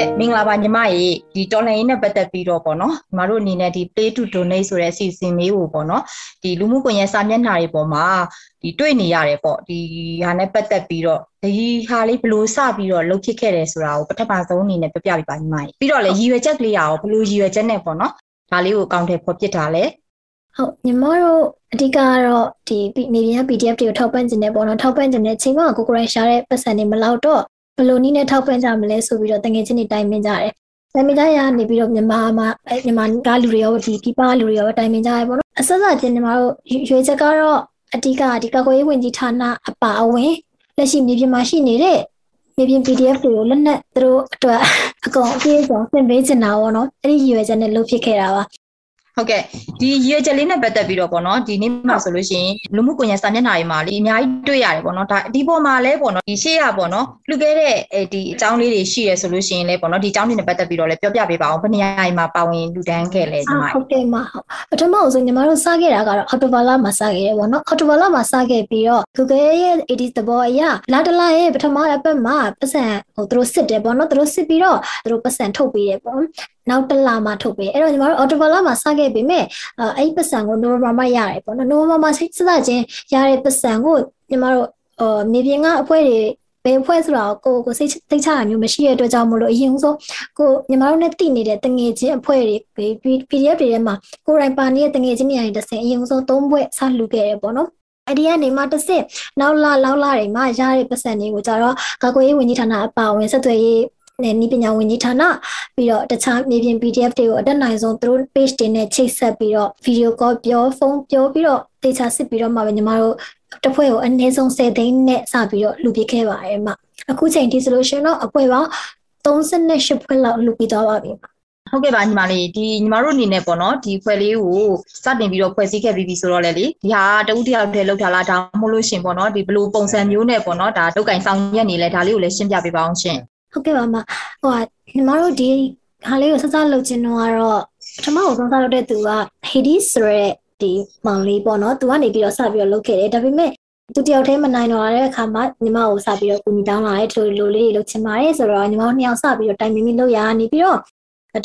ကဲ့မင်္ဂလာပါညီမရေဒီတော်လှန်ရေးနဲ့ပတ်သက်ပြီးတော့ပေါ့နော်ညီမတို့အနေနဲ့ဒီ play to donate ဆိုတဲ့အစီအစဉ်လေးကိုပေါ့နော်ဒီလူမှုကွန်ရက်စာမျက်နှာတွေပေါ်မှာဒီတွေ့နေရတယ်ပေါ့ဒီဟာနဲ့ပတ်သက်ပြီးတော့ဒီဟာလေးဘလို့စပြီးတော့လှုပ်ဖြစ်ခဲ့တယ်ဆိုတာကိုပထမဆုံးအနေနဲ့ပြပြပြပါညီမရေပြီးတော့လေရည်ရွယ်ချက်ကလေးရောဘလို့ရည်ရွယ်ချက်နဲ့ပေါ့နော်ဒါလေးကိုအကောင့်ထဲဖော်ပြထားလဲဟုတ်ညီမတို့အဓိကကတော့ဒီနေပြန် PDF တွေကိုထောက်ပံ့ခြင်းနဲ့ပေါ့နော်ထောက်ပံ့ခြင်းနဲ့ချိန်မှာကိုကိုရိုင်းရှာတဲ့ပတ်စံတွေမလောက်တော့ ဘယ်လိုနည်းနဲ့ထောက်ပံ့ကြမလဲဆိုပြီးတော့တငယ်ချင်းတွေတိုင်ပင်ကြတယ်။တိုင်ပင်ကြရနေပြီးတော့မြန်မာမှာမြန်မာကလူတွေရောဒီဒီပါလူတွေရောတိုင်ပင်ကြရပေါ့နော်။အဆက်ဆက်ချင်းညီမတို့ရွေးချက်ကတော့အဓိကဒီကာကွယ်ရေးဝန်ကြီးဌာနအပါအဝင်လက်ရှိမြေပြင်မှာရှိနေတဲ့မြေပြင် PDF တွေကိုလက်နက်သူတို့အတွက်အကုန်အပြည့်အစုံသင်ပေးချင်တာပေါ့နော်။အဲ့ဒီရွေးချက်နဲ့လုပ်ဖြစ်ခဲ့တာပါ ဟုတ်ကဲ့ဒီရွေချက်လေးနဲ့ပတ်သက်ပြီးတော့ပေါ့နော်ဒီနေ့မှာဆိုလို့ရှိရင်လူမှုကွန်ရက်စာမျက်နှာတွေမှာလေအများကြီးတွေ့ရတယ်ပေါ့နော်ဒါဒီပေါ်မှာလဲပေါ့နော်ဒီရှေ့ရပေါ့နော်လူခဲ့တဲ့အဲဒီအကြောင်းလေးတွေရှိရဆိုလို့ရှိရင်လဲပေါ့နော်ဒီအကြောင်းတွေနဲ့ပတ်သက်ပြီးတော့လဲပြောပြပေးပါအောင်ဘယ်နေရာမှာပါဝင်လူတန်းခဲ့လဲညီမဟုတ်ကဲ့မဟုတ်ပထမဆုံးညီမတို့စခဲ့တာကတော့အော်တိုဘာလမှာစခဲ့တယ်ပေါ့နော်အော်တိုဘာလမှာစခဲ့ပြီးတော့ Google ရဲ့ AD သဘောအရလာတလာရဲ့ပထမအပတ်မှာပတ်စံဟိုသူတို့စစ်တယ်ပေါ့နော်သူတို့စစ်ပြီးတော့သူတို့ပတ်စံထုတ်ပေးတယ်ပေါ့ နောက်တစ်လမှထုတ်ပေးအဲ့တော့ညီမတို့အော်တိုဘာလမှာစခဲ့ပြီမဲ့အဲ့ဒီပတ်စံကိုနိုဝင်ဘာမှာရတယ်ပေါ့နော်နိုဝင်ဘာမှာစိတ်စစချင်းရတဲ့ပတ်စံကိုညီမတို့အော်မြေပြင်ကအဖွဲတွေဘယ်ဖွဲ့ဆိုတာကိုကိုစိတ်သိချတာမျိုးမရှိတဲ့အတွက်ကြောင့်မလို့အရင်ဆုံးကိုညီမတို့နဲ့တည်နေတဲ့တငယ်ချင်းအဖွဲ့တွေ PDF တွေထဲမှာကိုရိုင်းပါနေတဲ့တငယ်ချင်းတွေအရင်တစ်ဆင့်အရင်ဆုံးသုံးဘွဲ့ဆလှူခဲ့ရပေါ့နော်အဲ့ဒီကနေမှတစ်ဆင့်နောက်လာလောက်လာတွေမှာရတဲ့ပတ်စံတွေကိုကြတော့ကာကွယ်ရေးဝန်ကြီးဌာနအပါအဝင်ဆက်သွယ်ရေး နဲ့ဤပညာဝန်ကြီးဌာနပြီးတော့တခြားမြေပြင် PDF တွေကိုအတက်နိုင်ဆုံးသူတို့ page တွေနဲ့ချိတ်ဆက်ပြီးတော့ video call ပြောဖုန်းပြောပြီးတော့တေချာစစ်ပြီးတော့မှပဲညီမတို့တစ်ဖွဲ့ကိုအနည်းဆုံး10သိန်းနဲ့စပြီးတော့လူပြခဲ့ပါတယ်မှအခုချိန်ဒီဆိုလို့ရှိရင်တော့အဖွဲ့ပေါင်း38ဖွဲ့လောက်လူပြီးသွားပါပြီဟုတ်ကဲ့ပါညီမလေးဒီညီမတို့အနေနဲ့ပေါ့နော်ဒီဖွဲ့လေးကိုစတင်ပြီးတော့ဖွဲ့စည်းခဲ့ပြီးပြီဆိုတော့လေလေဒီဟာတဦးတယောက်တည်းလောက်ထားလားဒါမှမဟုတ်လို့ရှင်ပေါ့နော်ဒီဘလို့ပုံစံမျိုးနဲ့ပေါ့နော်ဒါလောက်ကင်ဆောင်ရက်နေလဲဒါလေးကိုလည်းရှင်းပြပေးပါအောင်ရှင် ဟုတ်ကဲ့ပါမဟိုညီမတို့ဒီဟာလေးကိုစစလုပ်ခြင်းတော့ကတော့ပထမဆုံးစလုပ်တဲ့သူက Hades ဆိုတဲ့ဒီမောင်လေးပေါ့နော်သူကနေပြီးတော့စပြီးတော့လုပ်ခဲ့တယ်ဒါပေမဲ့သူတယောက်တည်းမနိုင်တော့တဲ့အခါမှာညီမကိုစပြီးတော့ကူညီတောင်းလာတဲ့သူလိုလေးတွေလုပ်ချင်ပါတယ်ဆိုတော့ညီမတို့နှစ်ယောက်စပြီးတော့တိုင်ပင်ပြီးလုပ်ရနေပြီးတော့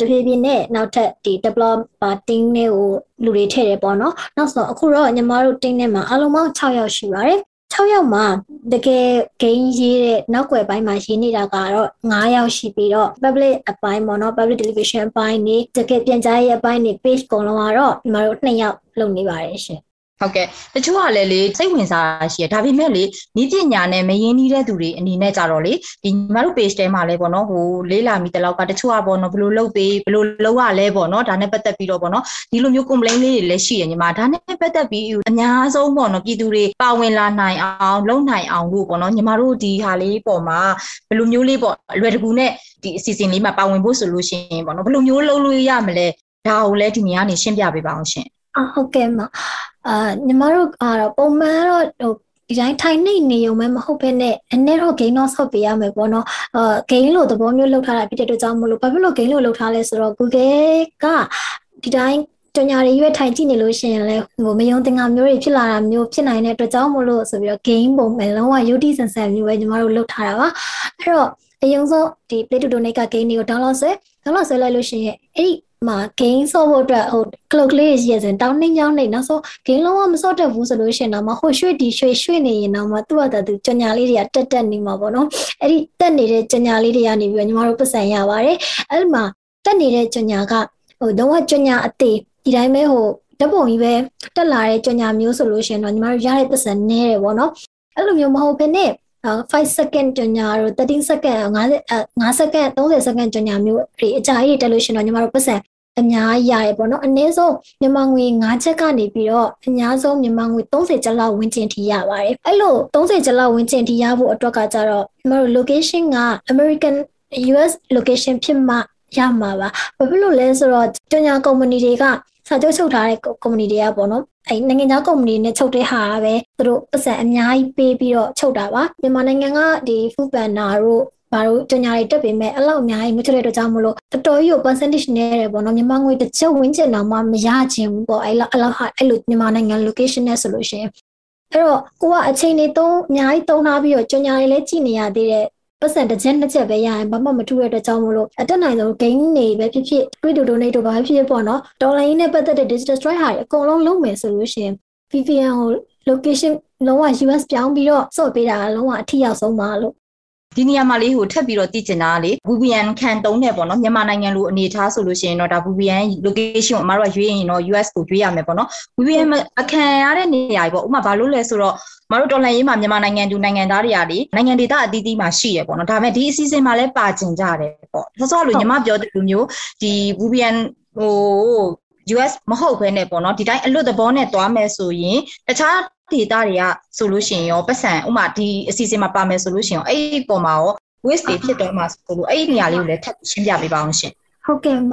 တဖြည်းဖြည်းနဲ့နောက်ထပ်ဒီ developer team တွေကိုလူတွေထည့်တယ်ပေါ့နော်နောက်ဆိုအခုတော့ညီမတို့ team နဲ့မှာအလုံးပေါင်း6ယောက်ရှိပါတယ် 6ယောက်မှာတကယ်ဂိမ်းရေးတဲ့နောက်ွယ်ပိုင်းမှာရေးနေတာကတော့9ယောက်ရှိပြီးတော့ public အပိုင်းပေါ့နော် public television အပိုင်းနေတကယ်ပြန်ကြားရေးအပိုင်းနေ page ကုန်လုံးကတော့ဒီမှာတို့2ယောက်လုပ်နေပါတယ်ရှင် ဟုတ်ကဲ့တချို့ကလည်းလေစိတ်ဝင်စားရှိရဒါပေမဲ့လေဤပညာနဲ့မရင်းနှီးတဲ့သူတွေအနေနဲ့ကြတော့လေဒီညီမတို့ page ထဲမှာလဲပေါ့နော်ဟိုလေးလာမိတလောက်ကတချို့ကပေါ့နော်ဘယ်လိုလုပ်ပေးဘယ်လိုလုပ်ရလဲပေါ့နော်ဒါနဲ့ပတ်သက်ပြီးတော့ပေါ့နော်ဒီလိုမျိုး complaint လေးတွေလည်းရှိရညီမဒါနဲ့ပတ်သက်ပြီးအများဆုံးပေါ့နော်ပြည်သူတွေပါဝင်လာနိုင်အောင်လုပ်နိုင်အောင်လို့ပေါ့နော်ညီမတို့ဒီဟာလေးပေါ်မှာဘယ်လိုမျိုးလေးပေါ့အလွယ်တကူနဲ့ဒီအစီအစဉ်လေးမှာပါဝင်ဖို့ဆိုလို့ရှိရင်ပေါ့နော်ဘယ်လိုမျိုးလုပ်လို့ရမလဲဒါကိုလည်းဒီနေရာနေရှင်းပြပေးပါအောင်ရှင် အဟုတ်ကဲ့မအာညီမတို့ကတော့ပုံမှန်တော့ဟိုဒီတိုင်းထိုင်နေနေုံပဲမဟုတ်ဘဲနဲ့အနည်းတော့ gain တော့ဆော့ပေးရမယ်ပေါ့နော်အာ gain လို့သဘောမျိုးလောက်ထားတာဖြစ်တဲ့အတွက်ကြောင့်မလို့ဘာဖြစ်လို့ gain လို့လောက်ထားလဲဆိုတော့ Google ကဒီတိုင်းတညာတွေရွေးထိုင်ကြည့်နေလို့ရှိရင်လည်းဟိုမယုံတင်ငါမျိုးတွေဖြစ်လာတာမျိုးဖြစ်နိုင်တဲ့အတွက်ကြောင့်မလို့ဆိုပြီးတော့ gain ပုံမဲ့လုံးဝ UT ဆန်ဆန်မျိုးပဲညီမတို့လောက်ထားတာပါအဲ့တော့အရင်ဆုံးဒီ Play to Donate က gain တွေကို download ဆွဲ download ဆွဲလိုက်လို့ရှိရင်အဲ့ဒီ မှာ gain ဆော့ဖို့အတွက်ဟို clock လေးရည်စင်တောင်းနှင်းကြောင်းနေနောက်ဆုံး gain လုံးဝမဆော့တတ်ဘူးဆိုလို့ရှိရင်တော့မဟိုရွှေ့ဒီရွှေ့ရွှေ့နေရင်တော့မသူ့အတသူကြညာလေးတွေကတက်တက်နေမှာပေါ့နော်အဲ့ဒီတက်နေတဲ့ကြညာလေးတွေကနေပြီးတော့ညီမတို့ပတ်စံရပါတယ်အဲ့ဒီမှာတက်နေတဲ့ကြညာကဟိုတော့ကြညာအသေးဒီတိုင်းပဲဟိုဓပုံကြီးပဲတက်လာတဲ့ကြညာမျိုးဆိုလို့ရှိရင်တော့ညီမတို့ရတဲ့ပတ်စံနည်းတယ်ပေါ့နော်အဲ့လိုမျိုးမဟုတ်ဘဲနဲ့5 second ကြညာတို့13 second 50 5 second 30 second ကြညာမျိုးဒီအကြာကြီးတက်လို့ရှိရင်တော့ညီမတို့ပတ်စံ အများကြီးရတယ်ပေါ့နော်အနည်းဆုံးမြန်မာငွေ9ချက်ကနေပြီးတော့အများဆုံးမြန်မာငွေ30ကျပ်လောက်ဝန်းကျင်ထိရပါတယ်အဲ့လို30ကျပ်လောက်ဝန်းကျင်ထိရဖို့အတွက်ကကြတော့ကျွန်တော်တို့ location က American US location ဖြစ်မှရမှာပါဘာဖြစ်လို့လဲဆိုတော့ကြညာကုမ္ပဏီတွေကစာချုပ်ချုပ်ထားတဲ့ကုမ္ပဏီတွေကပေါ့နော်အဲနိုင်ငံခြားကုမ္ပဏီနဲ့ချုပ်တဲ့ဟာပဲသူတို့ပတ်စံအများကြီးပေးပြီးတော့ချုပ်တာပါမြန်မာနိုင်ငံကဒီ food banner တို့ ဘာလို့ကြညာတွေတက်ပေမဲ့အလောက်အများကြီးမချတဲ့အတွက်ကြောင့်မလို့တော်တော်ကြီးကို percentage နည်းတယ်ပေါ့နော်မြန်မာငွေတစ်ချက်ဝန်းကျင်တော့မှမရခြင်းဘူးပေါ့အဲ့လောက်အလောက်ဟာအဲ့လိုမြန်မာနိုင်ငံ location နဲ့ဆိုလို့ရှိရင်အဲ့တော့ကိုကအချိန်တွေသုံးအများကြီးသုံးထားပြီးတော့ကြညာတွေလည်းကြည့်နေရသေးတယ်ပတ်စံတစ်ချက်နှစ်ချက်ပဲရရင်ဘာမှမထူတဲ့အတွက်ကြောင့်မလို့အတက်နိုင်ဆုံး gain တွေပဲဖြစ်ဖြစ် crypto donate တို့ဘာဖြစ်ဖြစ်ပေါ့နော်ဒေါ်လာရင်းနဲ့ပတ်သက်တဲ့ digital strike ဟာအကုန်လုံးလုပ်မယ်ဆိုလို့ရှိရင် VPN ကို location လုံးဝ US ပြောင်းပြီးတော့စော့ပေးတာလုံးဝအထီရောက်ဆုံးပါလို့ ဒီနေရာမှာလေးဟိုထပ်ပြီးတော့တည်ကျင်တာလေ VPN ခံတုံးတယ်ပေါ့နော်မြန်မာနိုင်ငံလိုအနေထားဆိုလို့ရှိရင်တော့ဒါ VPN location ကိုအမတို့ကရွေးရင်တော့ US ကိုရွေးရမယ်ပေါ့နော် VPN အခံရတဲ့နေရာကြီးပေါ့ဥပမာဘာလို့လဲဆိုတော့မတို့တော်လှန်ရေးမှာမြန်မာနိုင်ငံသူနိုင်ငံသားတွေကလေနိုင်ငံဒေသအသီးသီးမှာရှိရပေါ့နော်ဒါပေမဲ့ဒီအစီအစဉ်မှာလည်းပါကျင်ကြတယ်ပေါ့ဆောစောလိုညီမပြောတဲ့လူမျိုးဒီ VPN ဟို US မဟုတ်ဘဲနဲ့ပေါ့နော်ဒီတိုင်းအလွတ်သဘောနဲ့သွားမယ်ဆိုရင်တခြား ဒေတာတွေကဆိုလို့ရှိရင်ရောပတ်စံဥမာဒီအစီအစဉ်မှာပါမယ်ဆိုလို့ရှိရင်အဲ့ဒီပုံမှာရော waste တွေဖြစ်တော့မှာဆိုလို့အဲ့ဒီနေရာလေးကိုလည်းထပ်ရှင်းပြပေးပါအောင်ရှင်ဟုတ်ကဲ့မ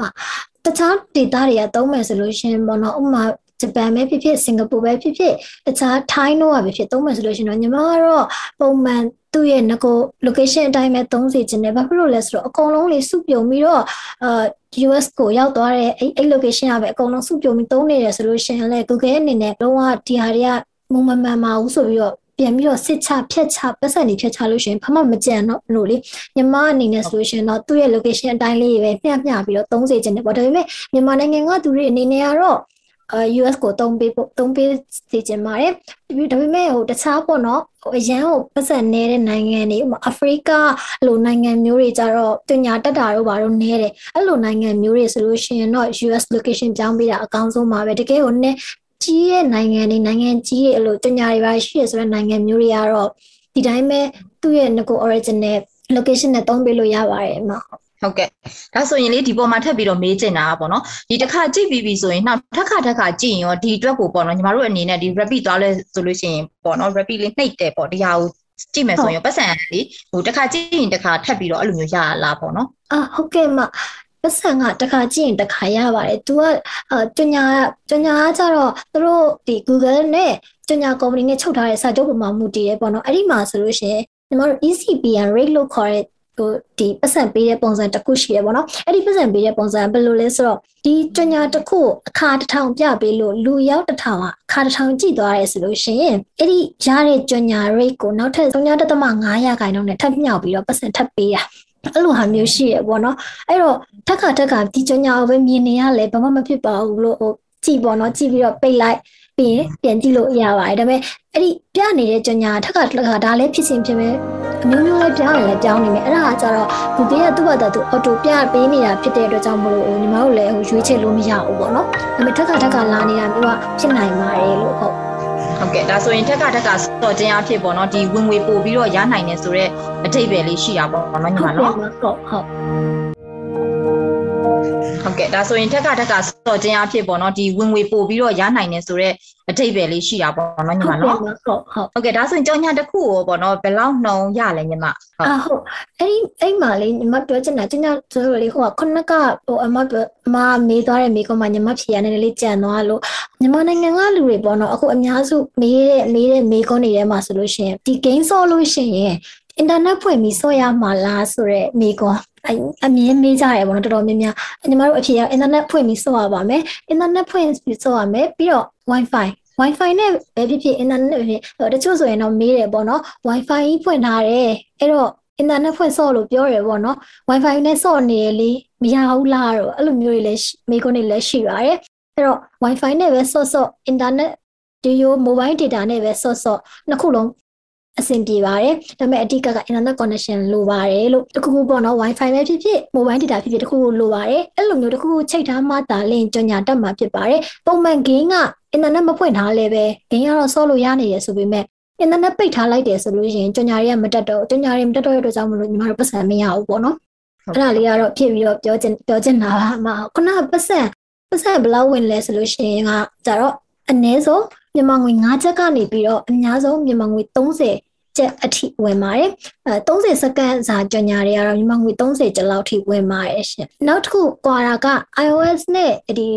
တခြားဒေတာတွေကသုံးမယ်ဆိုလို့ရှိရင်ပေါ့နော်ဥမာဂျပန်ပဲဖြစ်ဖြစ်စင်ကာပူပဲဖြစ်ဖြစ်တခြားထိုင်းတော့ပဲဖြစ်သုံးမယ်ဆိုလို့ရှိရင်တော့ညီမကတော့ပုံမှန်သူ့ရဲ့ငကို location အတိုင်းပဲသုံးစီခြင်းနဲ့ဘာဖြစ်လို့လဲဆိုတော့အကုန်လုံးလေးစုပြုံပြီးတော့အာ US ကိုရောက်သွားတဲ့အဲ့အဲ့ location ကပဲအကုန်လုံးစုပြုံပြီးသုံးနေတယ်ဆိုလို့ရှိရင်လည်း Google အနေနဲ့လုံးဝဒီဟာတွေက မုံမမှန်ပါဘူးဆိုပြီးတော့ပြန်ပြီးတော့စစ်ချဖြတ်ချပတ်စံနေဖြတ်ချလို့ရှိရင်ဘာမှမကြံတော့လို့လေမြန်မာအနေနဲ့ဆိုလို့ရှိရင်တော့သူ့ရဲ့ location အတိုင်းလေးပဲမျှမျှပြီးတော့သုံးစေခြင်းတယ်ပေါ့ဒါပေမဲ့မြန်မာနိုင်ငံကသူတွေအနေနဲ့ကတော့အာ US ကိုတုံးပေးဖို့တုံးပေးစီခြင်းပါတယ်ဒါပေမဲ့ဟိုတခြားပေါ့နော်ဟိုအရန်ကိုပတ်စံနေတဲ့နိုင်ငံတွေဥပမာအာဖရိကလိုနိုင်ငံမျိုးတွေကြတော့တင်ညာတက်တာတို့ဘာလို့နေတယ်အဲ့လိုနိုင်ငံမျိုးတွေဆိုလို့ရှိရင်တော့ US location ပြောင်းပေးတာအကောင်းဆုံးပါပဲတကယ်ဟိုနဲ့ ကြီးရဲ့နိုင်ငံတွေနိုင်ငံကြီးရဲ့အဲ့လိုတင်ညာတွေပါရှိရဆိုတဲ့နိုင်ငံမျိုးတွေကတော့ဒီတိုင်းပဲသူ့ရဲ့ငကို original location နဲ့တုံးပေးလို့ရပါတယ်အမဟုတ်ကဲ့ဒါဆိုရင်လေဒီပေါ်မှာထပ်ပြီးတော့မေးချင်တာပေါ့နော်ဒီတစ်ခါကြည့်ပြီးပြီဆိုရင်နောက်တစ်ခါတစ်ခါကြည့်ရင်ရောဒီအတွက်ကိုပေါ့နော်ညီမတို့အနေနဲ့ဒီ rapid သွားလဲဆိုလို့ရှိရင်ပေါ့နော် rapid လေးနှိပ်တယ်ပေါ့ဒီဟာကိုကြည့်မယ်ဆိုရင်ပတ်စံလေဟိုတစ်ခါကြည့်ရင်တစ်ခါထပ်ပြီးတော့အဲ့လိုမျိုးရလားပေါ့နော်အာဟုတ်ကဲ့မ ပတ်စံကတစ်ခါကြည့်ရင်တစ်ခါရပါတယ်။ तू ကအာကျညာကျညာကကြတော့သူတို့ဒီ Google နဲ့ကျညာ company နဲ့ချုပ်ထားတဲ့စာချုပ်ပုံမှာမူတည်ရဲပေါ့နော်။အဲ့ဒီမှာဆိုလို့ရှိရင်ညီမတို့ ECPN rate လို့ခေါ်တဲ့ဟိုဒီပတ်စံပေးတဲ့ပုံစံတစ်ခုရှိရပေါ့နော်အဲ့ဒီပတ်စံပေးတဲ့ပုံစံဘယ်လိုလဲဆိုတော့ဒီကြညာတစ်ခုအခါတစ်ထောင်ပြပေးလို့လူရောက်တစ်ထောင်ကအခါတစ်ထောင်ကြည့်သွားရဲဆိုလို့ရှိရင်အဲ့ဒီရတဲ့ကြညာ rate ကိုနောက်ထပ်3.5ရာခိုင်နှုန်းနဲ့ထပ်မြောက်ပြီးတော့ပတ်စံထပ်ပေးတာ အဲ့လိုဟာမျိုးရှိရပေါ့နော်အဲ့တော့ထက်ခါထက်ခါဒီကြညာကိုပဲမြင်နေရလဲဘာမှမဖြစ်ပါဘူးလို့ဟိုကြည့်ပေါ့နော်ကြည့်ပြီးတော့ပိတ်လိုက်ပြီးရင်ပြန်ကြည့်လို့ရပါတယ်ဒါပေမဲ့အဲ့ဒီပြနေတဲ့ကြညာထက်ကတခါဒါလည်းဖြစ်စဉ်ဖြစ်မယ်အမျိုးမျိုးလည်းပြောင်းရင်လည်းပြောင်းနေမယ်အဲ့ဒါကကြတော့ဒီတည်းကသူ့ဘာသာသူအော်တိုပြပေးနေတာဖြစ်တဲ့အတွက်ကြောင့်မလို့ညီမတို့လည်းဟိုရွေးချယ်လို့မရဘူးပေါ့နော်ဒါပေမဲ့ထက်ကထက်ကလာနေတာမျိုးကဖြစ်နိုင်ပါတယ်လို့ဟုတ် ဟုတ်ကဲ့ဒါဆိုရင်ထက်ကထက်ကစော့ခြင်းအဖြစ်ပေါ့နော်ဒီဝင်ငွေပို့ပြီးတော့ရနိုင်တယ်ဆိုတော့အထိပ္ပယ်လေးရှိတာပေါ့နော်ညီမနော်ဟုတ်ဟုတ် ဟုတ်ကဲ့ဒါဆိုရင်ထက်ကထက်ကစော့ခြင်းအဖြစ်ပေါ့နော်ဒီဝင်ငွေပို့ပြီးတော့ရနိုင်တယ်ဆိုတော့အထိပ္ပယ်လေးရှိတာပေါ့နော်ညီမနော်ဟုတ်ဟုတ်ဟုတ်ကဲ့ဒါဆိုရင်ကြောင်ညာတစ်ခုရောပေါ့နော်ဘယ်လောက်နှုံရလဲညီမဟုတ်အာဟုတ်အဲ့ဒီအဲ့မှာလေညီမပြောချင်တာကြောင်ညာဆိုလို့လေဟိုကခုနကဟိုအမအမမေးသွားတဲ့မိကုံးမှာညီမဖြေရနေလေးကြံသွားလို့မြန်မာနိုင်ငံကလူတွေပေါ့နော်အခုအများစုမေးတဲ့မေးတဲ့မေးကုန်းတွေထဲမှာဆိုလို့ရှိရင်ဒီ game ဆော့လို့ရှိရင် အင်တာနက်ဖွင့်ပြီးဆော့ရမှာလားဆိုတော့မိကွန်အမြင်မေးကြရပေါ့နော်တော်တော်များများညီမတို့အဖြေကအင်တာနက်ဖွင့်ပြီးဆော့ရပါမယ်အင်တာနက်ဖွင့်ပြီးဆော့ရမယ်ပြီးတော့ wifi wifi နဲ့ပဲဖြစ်ဖြစ်အင်တာနက်ဖြစ်တချို့ဆိုရင်တော့မေးတယ်ပေါ့နော် wifi ကြီးဖွင့်ထားတယ်အဲ့တော့အင်တာနက်ဖွင့်ဆော့လို့ပြောတယ်ပေါ့နော် wifi နဲ့ဆော့နေရလေမရဘူးလားတော့အဲ့လိုမျိုးတွေလည်းမိခွန်းတွေလည်းရှိပါတယ်အဲ့တော့ wifi နဲ့ပဲဆော့ဆော့အင်တာနက်ဒီယို mobile data နဲ့ပဲဆော့ဆော့နှစ်ခုလုံး အဆင်ပြေပါတယ်ဒါပေမဲ့အဓိကက internet connection လိုပါတယ်လို့တခုခုပေါ့နော် wifi ပဲဖြစ်ဖြစ် mobile data ဖြစ်ဖြစ်တခုခုလိုပါတယ်အဲ့လိုမျိုးတခုခုချိန်ထားမှသာလင်းကြော်ညာတက်မှာဖြစ်ပါတယ်ပုံမှန် game က internet မဖွင့်ထားလဲပဲ game ကတော့ဆော့လို့ရနေရဆိုပေမဲ့ internet ပိတ်ထားလိုက်တယ်ဆိုလို့ရှိရင်ကြော်ညာတွေကမတက်တော့ကြော်ညာတွေမတက်တော့ရတဲ့ကြောင့်မလို့ညီမတို့ပတ်စံမရဘူးပေါ့နော်အဲ့ဒါလေးကတော့ဖြစ်ပြီးတော့ပြောချင်ပြောချင်တာပါအမခုနကပတ်စံပတ်စံဘယ်လောက်ဝင်လဲဆိုလို့ရှိရင်ကကြတော့အနည်းဆုံး မြန်မာငွေ9ချက်ကနေပြီးတော့အများဆုံးမြန်မာငွေ30ကျက်အထိဝင်ပါတယ်အဲ30စက္ကန့်စာကြော်ညာတွေကတော့မြန်မာငွေ30ကျပ်လောက်ထိဝင်ပါတယ်ရှင်နောက်တစ်ခုကွာတာက iOS နဲ့ဒီ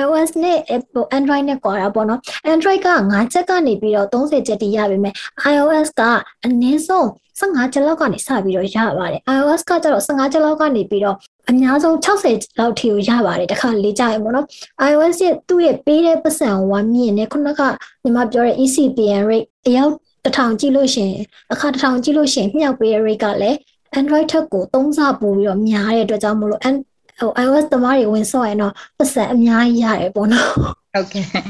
iOS နဲ့ Apple Android နဲ့ကွာတာပေါ့နော် Android က9ချက်ကနေပြီးတော့30ချက်တိရပါမယ် iOS ကအနည်းဆုံး15ချက်လောက်ကနေစပြီးတော့ရပါတယ် iOS ကကျတော့15ချက်လောက်ကနေပြီးတော့ အများဆုံး60လောက်ထိကိုရပါတယ်တခါလေးကြရပေါ့နော် iOS ရဲ့သူ့ရဲ့ပေးတဲ့ပတ်စံဝမ်းမြင့်နဲ့ခုနကညီမပြောတဲ့ ECPN rate အယောက်တထောင်ကြည့်လို့ရှင်အခါတထောင်ကြည့်လို့ရှင်မြှောက်ပေးတဲ့ rate ကလည်း Android ထက်ကိုသုံးဆပို့ပြီးတော့များတဲ့အတွက်ကြောင့်မလို့ဟို iOS သမားတွေဝင်ဆော့ရင်တော့ပတ်စံအများကြီးရတယ်ပေါ့နော်ဟုတ်ကဲ့ဟုတ်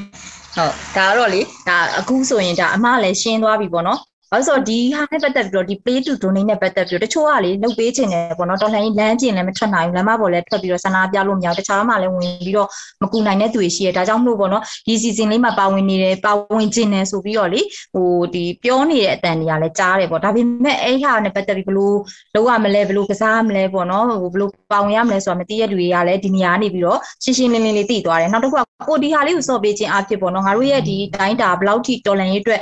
ဒါကတော့လေဒါအခုဆိုရင်ဒါအမလည်းရှင်းသွားပြီပေါ့နော် ဘာလို့ဆိုတော့ဒီဟာနဲ့ပတ်သက်ပြီးတော့ဒီ play to donate နဲ့ပတ်သက်ပြီးတော့တချို့ကလေလုပ်ပေးခြင်းတယ်ပေါ့နော်တော်လှန်ရေးလမ်းကျင်လည်းမထွက်နိုင်ဘူးလမ်းမပေါ်လည်းထွက်ပြီးတော့ဆန္ဒပြလို့မရဘူးတခြားမှလည်းဝင်ပြီးတော့မကူနိုင်တဲ့သူတွေရှိတယ်ဒါကြောင့်မလို့ပေါ့နော်ဒီ season လေးမှာပါဝင်နေတယ်ပါဝင်ခြင်းတယ်ဆိုပြီးတော့လေဟိုဒီပြောနေတဲ့အတန်တွေကလည်းကြားတယ်ပေါ့ဒါပေမဲ့အဲ့ဟာနဲ့ပတ်သက်ပြီးဘလို့လုပ်ရမလဲဘလို့ကစားမလဲပေါ့နော်ဟိုဘလို့ပါဝင်ရမလဲဆိုတာမသိရတဲ့လူတွေကလည်းဒီနေရာနေပြီးတော့ရှင်းရှင်းလင်းလင်းလေးသိသွားတယ်နောက်တစ်ခုကကိုဒီဟာလေးကိုစော့ပေးခြင်းအဖြစ်ပေါ့နော်ငါတို့ရဲ့ဒီတိုင်းတာဘယ်လောက်ထိတော်လန်ရေးအတွက်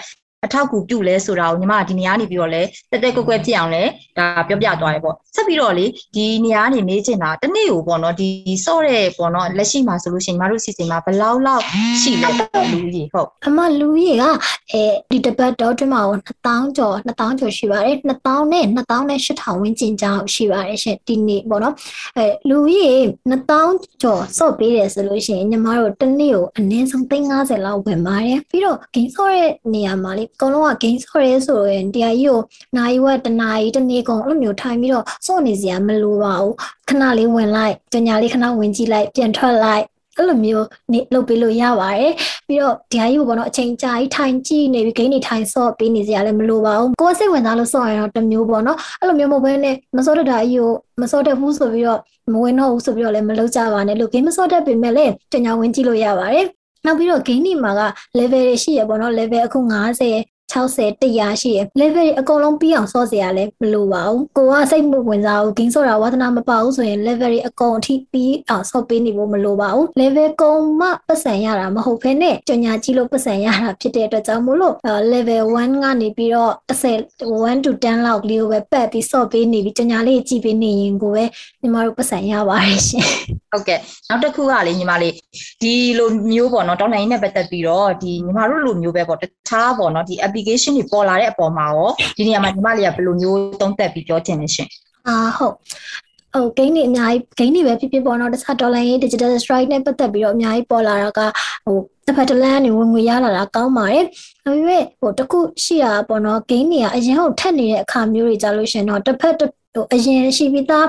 အထောက်အကူပြုလဲဆိုတာကိုညီမဒီနေရာနေပြီးတော့လဲတက်တက်ကွက်ကွက်ဖြစ်အောင်လဲဒါပြောပြသွားတယ်ပေါ့ဆက်ပြီးတော့လေဒီနေရာနေနေချင်တာတနေ့ကိုပေါ့နော်ဒီစော့တဲ့ပေါ့နော်လက်ရှိမှာဆိုလို့ရှိရင်ညီမတို့စီစဉ်မှာဘယ်လောက်လောက်ရှိလဲလူကြီးဟုတ်အမလူကြီးကအဲဒီတပတ်တော့တွင်မှာ2000ကျော်2000ကျော်ရှိပါတယ်2000နဲ့2000နဲ့8000ဝန်းကျင်ကြောင်းရှိပါတယ်ရှင်ဒီနေ့ပေါ့နော်အဲလူကြီး2000ကျော်စော့ပေးတယ်ဆိုလို့ရှိရင်ညီမတို့တနေ့ကိုအနည်းဆုံး350လောက်ဝင်ပါတယ်ပြီးတော့ဂိမ်းစော့တဲ့နေရာမှာလေအကုန်လုံးက game ဆော့ရဲဆိုရင်တရားကြီးကိုနိုင်ဝက်တနာရီတနေ့ကုန်အဲ့လိုမျိုးထိုင်ပြီးတော့စော့နေစရာမလိုပါဘူးခဏလေးဝင်လိုက်ကြညာလေးခဏဝင်ကြည့်လိုက်ပြန်ထွက်လိုက်အဲ့လိုမျိုးနေလုပ်ပေးလို့ရပါတယ်ပြီးတော့ဒီဟာကြီးကိုပေါ့နော်အချိန်ကြာကြီးထိုင်ကြည့်နေပြီးဂိမ်းနေထိုင်ဆော့ပေးနေစရာလည်းမလိုပါဘူးကိုယ်စိတ်ဝင်စားလို့ဆော့ရတော့တမျိုးပေါ့နော်အဲ့လိုမျိုးမဟုတ်ဘဲနဲ့မဆော့တတ်တာကြီးကိုမဆော့တတ်ဘူးဆိုပြီးတော့မဝင်တော့ဘူးဆိုပြီးတော့လည်းမလုပ်ကြပါနဲ့လို့ဂိမ်းမဆော့တတ်ပေမဲ့လည်းကြညာဝင်ကြည့်လို့ရပါတယ် နောက်ပြီးတော့ game တွေမှာက level တွေရှိရပေါ့နော် level အခု90 60 100ရှိရ level တွေအကုန်လုံးပြီးအောင်စော့စရာလည်းမလိုပါဘူးကိုကစိတ်မဝင်စားဘူး game ဆော့တာဝါသနာမပါဘူးဆိုရင် level တွေအကုန်အထိပြီးအောင်စော့ပေးနေဖို့မလိုပါဘူး level ကုန်မှပတ်စံရတာမဟုတ်ဘဲနဲ့ကြညာကြီးလို့ပတ်စံရတာဖြစ်တဲ့အတွက်ကြောင့်မို့လို့ level 1ကနေပြီးတော့10 1 to 10လောက်လေးကိုပဲပတ်ပြီးစော့ပေးနေပြီးကြညာလေးကြည့်ပေးနေရင်ကိုပဲညီမတို့ပတ်စံရပါတယ်ရှင်ဟုတ်ကဲ့နောက်တစ်ခုကလေညီမလေးဒီလိုမျိုးပေါ့နော်တောင်းနိုင်နဲ့ပတ်သက်ပြီးတော့ဒီညီမတို့လိုမျိုးပဲပေါ့တခြားပေါ့နော်ဒီ application တွေပေါ်လာတဲ့အပေါ်မှာရောဒီနေရာမှာညီမလေးကဘယ်လိုမျိုးသုံးသပ်ပြီးပြောချင်လဲရှင်အာဟုတ်ဟို gain တွေအများကြီး gain တွေပဲဖြစ်ဖြစ်ပေါ့နော်တခြား dollar ရေး digital strike နဲ့ပတ်သက်ပြီးတော့အများကြီးပေါ်လာတာကဟိုတစ်ဖက်တစ်လမ်းနေဝင်ငွေရလာတာကောင်းပါတယ်။ဒါပေမဲ့ဟိုတခုရှိတာပေါ့နော် gain တွေကအရင်ကထက်နေတဲ့အခါမျိုးတွေကြလို့ရှင်တော့တစ်ဖက် ဟိုအရင်ရှိပြီးသား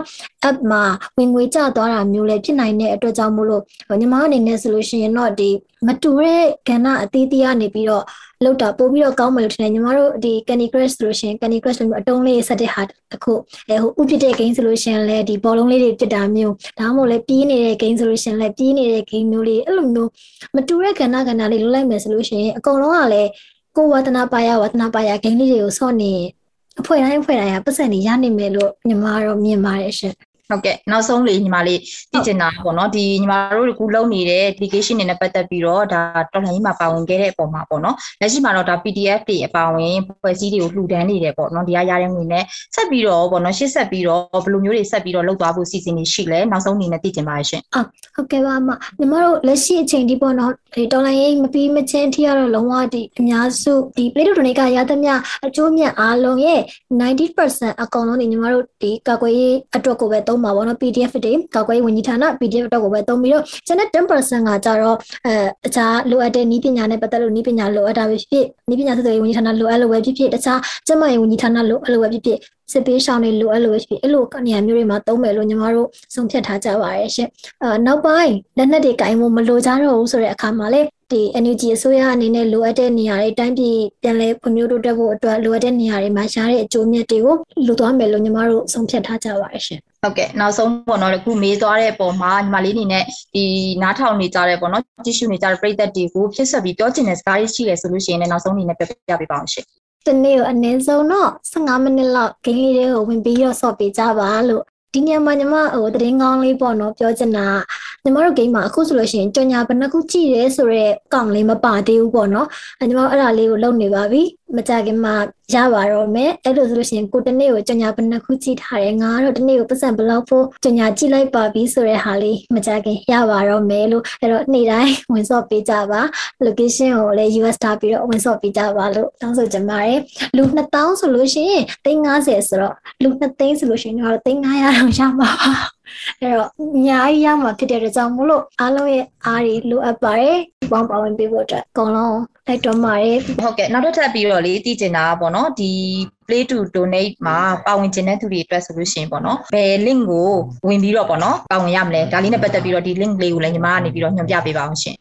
app မှာဝင်ငွေကျသွားတာမျိုးလည်းဖြစ်နိုင်တဲ့အတွက်ကြောင့်မို့လို့ညီမအနေနဲ့ဆိုလို့ရှိရင်တော့ဒီမတူတဲ့ကဏ္ဍအသေးသေးကနေပြီးတော့လောက်တာပို့ပြီးတော့ကောင်းမယ်လို့ထင်တယ်ညီမတို့ဒီ Candy Crush ဆိုလို့ရှိရင် Candy Crush လိုမျိုးအတုံးလေးဆက်တဲ့ဟာတခုအဲဟိုဥပစ်တဲ့ game ဆိုလို့ရှိရင်လည်းဒီဘောလုံးလေးတွေပြစ်တာမျိုးဒါမှမဟုတ်လည်းပြေးနေတဲ့ game ဆိုလို့ရှိရင်လည်းပြေးနေတဲ့ game မျိုးလေးအဲ့လိုမျိုးမတူတဲ့ကဏ္ဍကဏ္ဍလေးလုပ်လိုက်မယ်ဆိုလို့ရှိရင်အကုန်လုံးကလည်းကိုဝါသနာပါရဝါသနာပါရ game လေးတွေကိုဆော့နေ အဖွဲ့တိုင်းအဖွဲ့တိုင်းကပတ်စံနေရနိုင်မယ်လို့ညီမတော့မြင်ပါတယ်ရှင် ဟုတ်ကဲ့နောက်ဆုံးလေးညီမလေးသိချင်တာပေါ့နော်ဒီညီမတို့ကလုံနေတဲ့ application တွေနဲ့ပတ်သက်ပြီးတော့ဒါတော်လှန်ရေးမှာပါဝင်ခဲ့တဲ့အပေါ်မှာပေါ့နော်လက်ရှိမှာတော့ဒါ PDF တွေအပါဝင်ဖွဲ့စည်းတွေကိုလှူဒန်းနေတယ်ပေါ့နော်ဒီကရတဲ့ငွေနဲ့ဆက်ပြီးတော့ပေါ့နော်ရှေ့ဆက်ပြီးတော့ဘယ်လိုမျိုးတွေဆက်ပြီးတော့လုပ်သွားဖို့စီစဉ်နေရှိလဲနောက်ဆုံးအနေနဲ့သိချင်ပါရှင်အာဟုတ်ကဲ့ပါအမညီမတို့လက်ရှိအချိန်ဒီပေါ့နော်ဒီတော်လှန်ရေးမပြီးမချင်းအထိကတော့လုံးဝဒီအများစုဒီ Play to Donate ကရသမျှအကျိုးမြတ်အားလုံးရဲ့90%အကောင်လုံးဒီညီမတို့ဒီကာကွယ်ရေးအတွက်ကိုပဲသုံးပါပေါ့နော် PDF တွေကောက်ကွယ်ဝင်ကြီးဌာန PDF တော့ကိုပဲသုံးပြီးတော့ကျန်တဲ့10%ကကြတော့အဲအခြားလိုအပ်တဲ့နည်းပညာနဲ့ပတ်သက်လို့နည်းပညာလိုအပ်တာပဲဖြစ်နည်းပညာဆက်သွယ်ရေးဝန်ကြီးဌာနလိုအပ်လို့ပဲဖြစ်ဖြစ်တခြားကျန်းမာရေးဝန်ကြီးဌာနလိုအပ်လို့ပဲဖြစ်ဖြစ်စစ်ပေးရှောင်းတွေလိုအပ်လို့ပဲဖြစ်ဖြစ်အဲ့လိုနေရာမျိုးတွေမှာသုံးမယ်လို့ညီမတို့ဆုံးဖြတ်ထားကြပါရဲ့ရှင်အဲနောက်ပိုင်းလက်နက်တွေကင်ဖို့မလိုကြတော့ဘူးဆိုတဲ့အခါမှာလေဒီ NUG အစိုးရအနေနဲ့လိုအပ်တဲ့နေရာတွေတိုင်းပြည်ပြန်လည်ဖွံ့ဖြိုးတိုးတက်ဖို့အတွက်လိုအပ်တဲ့နေရာတွေမှာရှားတဲ့အကျိုးမြတ်တွေကိုလူသွားမယ်လို့ညီမတို့ဆုံးဖြတ်ထားကြပါရဲ့ရှင် ဟုတ်ကဲ့နောက်ဆုံးပေါ့နော်အခုမေးသွားတဲ့အပေါ်မှာညီမလေးအနေနဲ့ဒီနားထောင်နေကြတဲ့ပေါ့နော်ကြည့်ရှုနေကြတဲ့ပရိသတ်တွေကိုဖြစ်ဆက်ပြီးပြောချင်တဲ့စကားလေးရှိတယ်ဆိုလို့ရှိရင်လည်းနောက်ဆုံးအနေနဲ့ပြောပြပေးပါအောင်ရှင်တနေ့ကိုအနည်းဆုံးတော့15မိနစ်လောက်ဂိမ်းလေးတွေကိုဝင်ပြီးတော့ဆော့ပေးကြပါလို့ဒီညမှာညီမဟိုတရင်ကောင်းလေးပေါ့နော်ပြောချင်တာညီမတို့ဂိမ်းမှာအခုဆိုလို့ရှိရင်ကြော်ညာဘယ်နှခုကြည့်ရဲဆိုတော့ကောင်လေးမပါသေးဘူးပေါ့နော်အဲညီမအဲ့ဒါလေးကိုလုပ်နေပါပြီ မကြခင်မှာရပါတော့မယ်အဲ့လိုဆိုလို့ရှိရင်ကိုတနေ့ကိုကြော်ညာဘယ်နှခုကြည့်ထားတယ်ငါကတော့တနေ့ကိုပတ်စံဘယ်လောက်ဖို့ကြော်ညာကြည့်လိုက်ပါပြီဆိုတဲ့ဟာလေးမကြခင်ရပါတော့မယ်လို့အဲ့တော့နေ့တိုင်းဝင်ဆော့ပေးကြပါ location ကိုလည်း US ထားပြီးတော့ဝင်ဆော့ပေးကြပါလို့တောင်းဆိုချင်ပါတယ်လူ2000ဆိုလို့ရှိရင်350ဆိုတော့လူ2သိန်းဆိုလို့ရှိရင်တော့350တော့ရမှာပါ အဲ့တော့အများကြီးရမှာဖြစ်တဲ့အတွက်ကြောင့်မို့လို့အားလုံးရဲ့အားတွေလိုအပ်ပါတယ်ပေါင်းပါဝင်ပေးဖို့အတွက်အကုန်လုံးတိုက်တွန်းပါတယ်ဟုတ်ကဲ့နောက်တစ်ထပ်ပြီးတော့လေတည်ကျင်တာပေါ့နော်ဒီ play to donate မှာပါဝင်ခြင်းတဲ့သူတွေအတွက်ဆိုလို့ရှိရင်ပေါ့နော်ဘယ် link ကိုဝင်ပြီးတော့ပေါ့နော်ပါဝင်ရမလဲဒါလေးနဲ့ပတ်သက်ပြီးတော့ဒီ link လေးကိုလည်းညီမကနေပြီးတော့ညွှန်ပြပေးပါအောင်ရှင်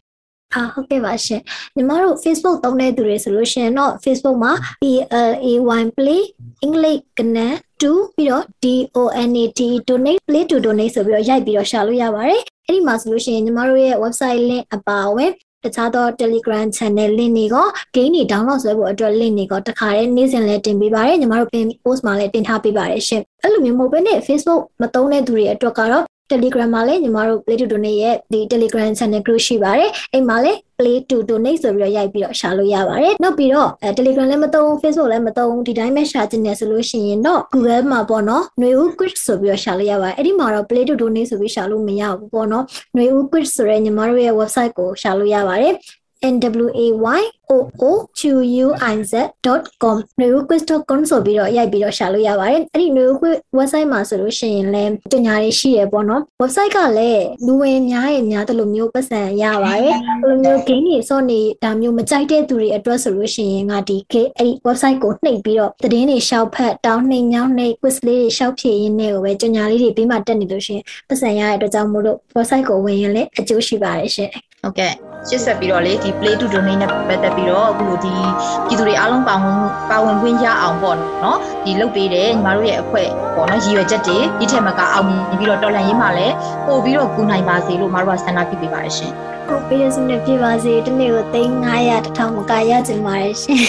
အာဟုတ်ကဲ့ပါရှင်ညီမတို့ Facebook သုံးတဲ့သူတွေဆိုလို့ရှိရင်တော့ Facebook မှာ PLAY play English ကနေ2ပြီးတော့ DONAT donate play to donate ဆိုပြီးတော့ရိုက်ပြီးတော့ရှာလို့ရပါတယ်အဲ့ဒီမှာဆိုလို့ရှိရင်ညီမတို့ရဲ့ website link အပါအဝင်တခြားသော Telegram channel link တွေက game တွေ download ဆွဲဖို့အတွက် link တွေကတခါတည်းနေ့စဉ်လည်းတင်ပေးပါတယ်ညီမတို့ pin post မှာလည်းတင်ထားပေးပါတယ်ရှင်အဲ့လိုမျိုးမဟုတ်ဘဲနဲ့ Facebook မသုံးတဲ့သူတွေအတွက်ကတော့ Telegram မှာလည်းညီမတို့ Play to Donate ရဲ့ဒီ Telegram channel group ရှိပါတယ်အဲ့မှာလည်း Play to Donate ဆိုပြီးတော့ရိုက်ပြီးတော့ရှာလို့ရပါတယ်နောက်ပြီးတော့အဲ Telegram လည်းမသုံး Facebook လည်းမသုံးဒီတိုင်းပဲရှာချင်တယ်ဆိုလို့ရှိရင်တော့ Google မှာပေါ့နော်ຫນွေဦး quiz ဆိုပြီးတော့ရှာလို့ရပါတယ်အဲ့ဒီမှာတော့ Play to Donate ဆိုပြီးရှာလို့မရဘူးပေါ့နော်ຫນွေဦး quiz ဆိုတဲ့ညီမတို့ရဲ့ website ကိုရှာလို့ရပါတယ် nwayooqiz.com newquiz.com ဆိုပြီးတော့ရိုက်ပြီးတော့ရှာလို့ရပါတယ်အဲ့ဒီ newquiz website မှာဆိုလို့ရှိရင်လည်းပညာရေးရှိရပေါ့နော် website ကလည်းလူဝင်များရဲ့များတယ်လို့မျိုးပတ်စံရပါတယ်ဘယ်လိုမျိုး game တွေစော့နေတာမျိုးမကြိုက်တဲ့သူတွေအတွက်ဆိုလို့ရှိရင်ငါဒီ game အဲ့ဒီ website ကိုနှိပ်ပြီးတော့သတင်းတွေရှောက်ဖက်တောင်းနှိမ်ညောင်းနှိပ် quiz လေးတွေရှောက်ဖြည့်ရင်းနဲ့ကိုပဲပညာလေးတွေပြီးမှတက်နေလို့ရှိရင်ပတ်စံရတဲ့အတွက်ကြောင့်မို့လို့ website ကိုဝင်ရင်လည်းအကျိုးရှိပါတယ်ရှင် ဟုတ်ကဲ့ရှစ်ဆက်ပြီးတော့လေဒီ play to donate နဲ့ပတ်သက်ပြီးတော့အခုလိုဒီပြည်သူတွေအားလုံးပါဝင်ပါဝင်ခွင့်ရအောင်ပေါ့နော်ဒီလုပ်ပေးတဲ့ညီမတို့ရဲ့အဖွဲ့ပေါ့နော်ရည်ရွယ်ချက်တွေဒီထက်မကအောင်မြင်ပြီးတော့တော်လှန်ရေးမှာလည်းပို့ပြီးတော့ကူနိုင်ပါစေလို့မတို့ကဆန္ဒပြုပေးပါတယ်ရှင်ဟုတ်ပေးရစနေပြပါစေဒီနေ့ကို3900 1000မကရကြပါရဲ့ရှင်